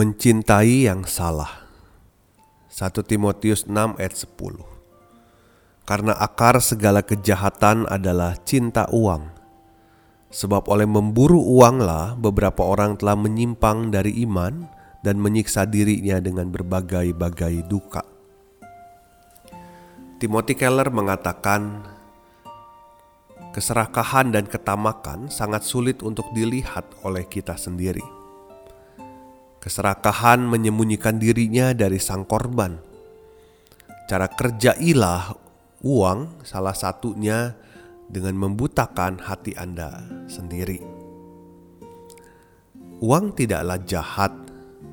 Mencintai yang salah 1 Timotius 6 ayat 10 Karena akar segala kejahatan adalah cinta uang Sebab oleh memburu uanglah beberapa orang telah menyimpang dari iman dan menyiksa dirinya dengan berbagai-bagai duka. Timothy Keller mengatakan, keserakahan dan ketamakan sangat sulit untuk dilihat oleh kita sendiri. Keserakahan menyembunyikan dirinya dari sang korban. Cara kerja ilah uang salah satunya dengan membutakan hati Anda sendiri. Uang tidaklah jahat,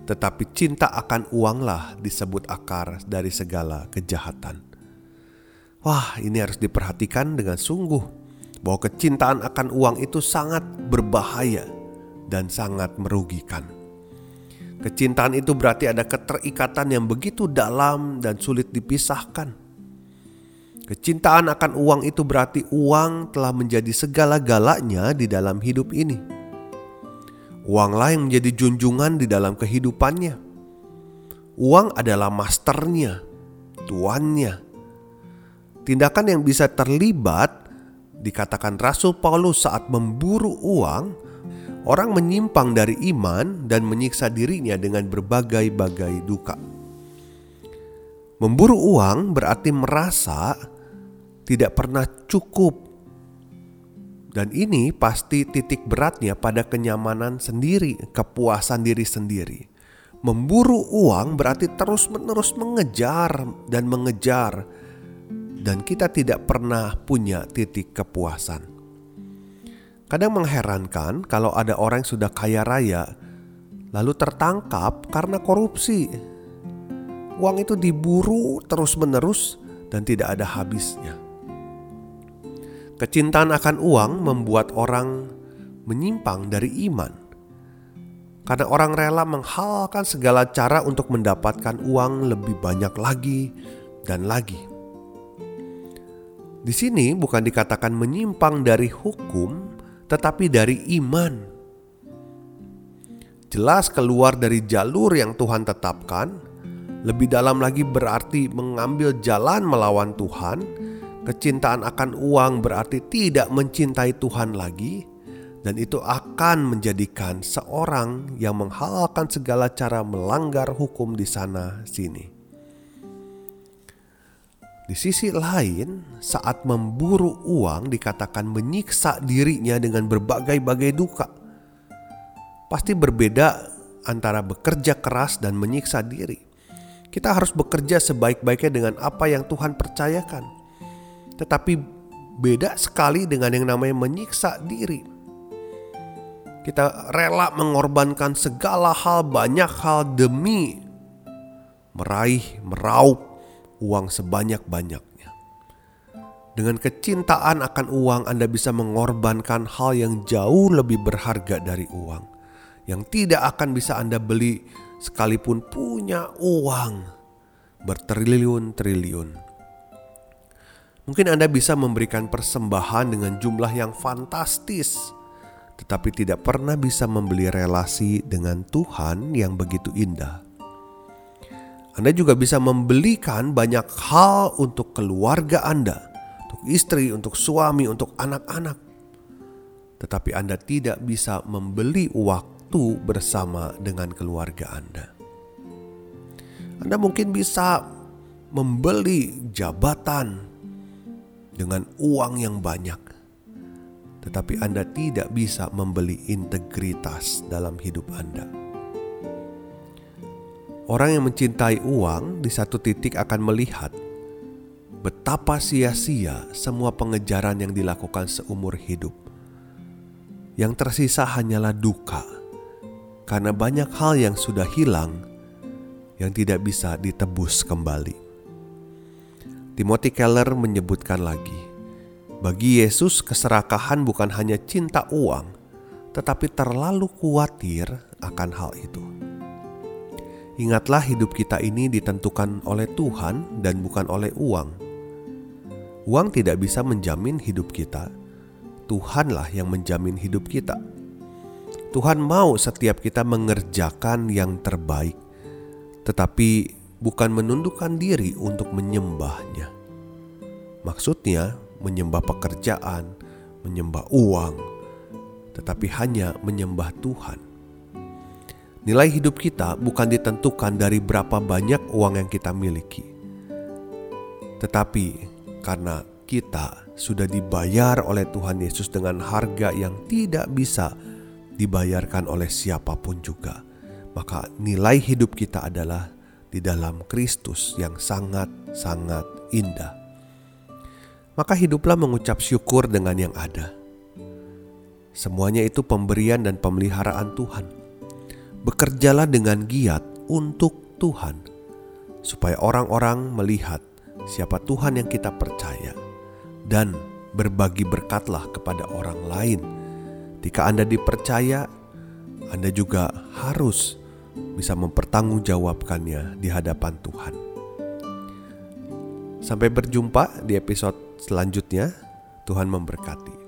tetapi cinta akan uanglah disebut akar dari segala kejahatan. Wah, ini harus diperhatikan dengan sungguh bahwa kecintaan akan uang itu sangat berbahaya dan sangat merugikan. Kecintaan itu berarti ada keterikatan yang begitu dalam dan sulit dipisahkan. Kecintaan akan uang itu berarti uang telah menjadi segala-galanya di dalam hidup ini Uanglah yang menjadi junjungan di dalam kehidupannya. Uang adalah masternya, tuannya. Tindakan yang bisa terlibat dikatakan Rasul Paulus saat memburu uang, orang menyimpang dari iman dan menyiksa dirinya dengan berbagai-bagai duka. Memburu uang berarti merasa tidak pernah cukup dan ini pasti titik beratnya pada kenyamanan sendiri, kepuasan diri sendiri. Memburu uang berarti terus-menerus mengejar dan mengejar, dan kita tidak pernah punya titik kepuasan. Kadang mengherankan kalau ada orang yang sudah kaya raya, lalu tertangkap karena korupsi. Uang itu diburu terus-menerus dan tidak ada habisnya. Kecintaan akan uang membuat orang menyimpang dari iman. Karena orang rela menghalalkan segala cara untuk mendapatkan uang lebih banyak lagi dan lagi. Di sini bukan dikatakan menyimpang dari hukum, tetapi dari iman. Jelas keluar dari jalur yang Tuhan tetapkan, lebih dalam lagi berarti mengambil jalan melawan Tuhan Kecintaan akan uang berarti tidak mencintai Tuhan lagi, dan itu akan menjadikan seorang yang menghalalkan segala cara melanggar hukum di sana sini. Di sisi lain, saat memburu uang dikatakan menyiksa dirinya dengan berbagai-bagai duka. Pasti berbeda antara bekerja keras dan menyiksa diri. Kita harus bekerja sebaik-baiknya dengan apa yang Tuhan percayakan tetapi beda sekali dengan yang namanya menyiksa diri. Kita rela mengorbankan segala hal, banyak hal demi meraih, meraup uang sebanyak-banyaknya. Dengan kecintaan akan uang, Anda bisa mengorbankan hal yang jauh lebih berharga dari uang, yang tidak akan bisa Anda beli sekalipun punya uang bertriliun-triliun. Mungkin Anda bisa memberikan persembahan dengan jumlah yang fantastis, tetapi tidak pernah bisa membeli relasi dengan Tuhan yang begitu indah. Anda juga bisa membelikan banyak hal untuk keluarga Anda, untuk istri, untuk suami, untuk anak-anak, tetapi Anda tidak bisa membeli waktu bersama dengan keluarga Anda. Anda mungkin bisa membeli jabatan, dengan uang yang banyak, tetapi Anda tidak bisa membeli integritas dalam hidup Anda. Orang yang mencintai uang di satu titik akan melihat betapa sia-sia semua pengejaran yang dilakukan seumur hidup. yang tersisa hanyalah duka, karena banyak hal yang sudah hilang yang tidak bisa ditebus kembali. Timothy Keller menyebutkan lagi, bagi Yesus keserakahan bukan hanya cinta uang, tetapi terlalu khawatir akan hal itu. Ingatlah hidup kita ini ditentukan oleh Tuhan dan bukan oleh uang. Uang tidak bisa menjamin hidup kita. Tuhanlah yang menjamin hidup kita. Tuhan mau setiap kita mengerjakan yang terbaik, tetapi bukan menundukkan diri untuk menyembahnya. Maksudnya, menyembah pekerjaan, menyembah uang, tetapi hanya menyembah Tuhan. Nilai hidup kita bukan ditentukan dari berapa banyak uang yang kita miliki, tetapi karena kita sudah dibayar oleh Tuhan Yesus dengan harga yang tidak bisa dibayarkan oleh siapa pun juga, maka nilai hidup kita adalah di dalam Kristus yang sangat-sangat indah. Maka hiduplah mengucap syukur dengan yang ada. Semuanya itu pemberian dan pemeliharaan Tuhan bekerjalah dengan giat untuk Tuhan, supaya orang-orang melihat siapa Tuhan yang kita percaya, dan berbagi berkatlah kepada orang lain. Jika Anda dipercaya, Anda juga harus bisa mempertanggungjawabkannya di hadapan Tuhan. Sampai berjumpa di episode selanjutnya. Tuhan memberkati.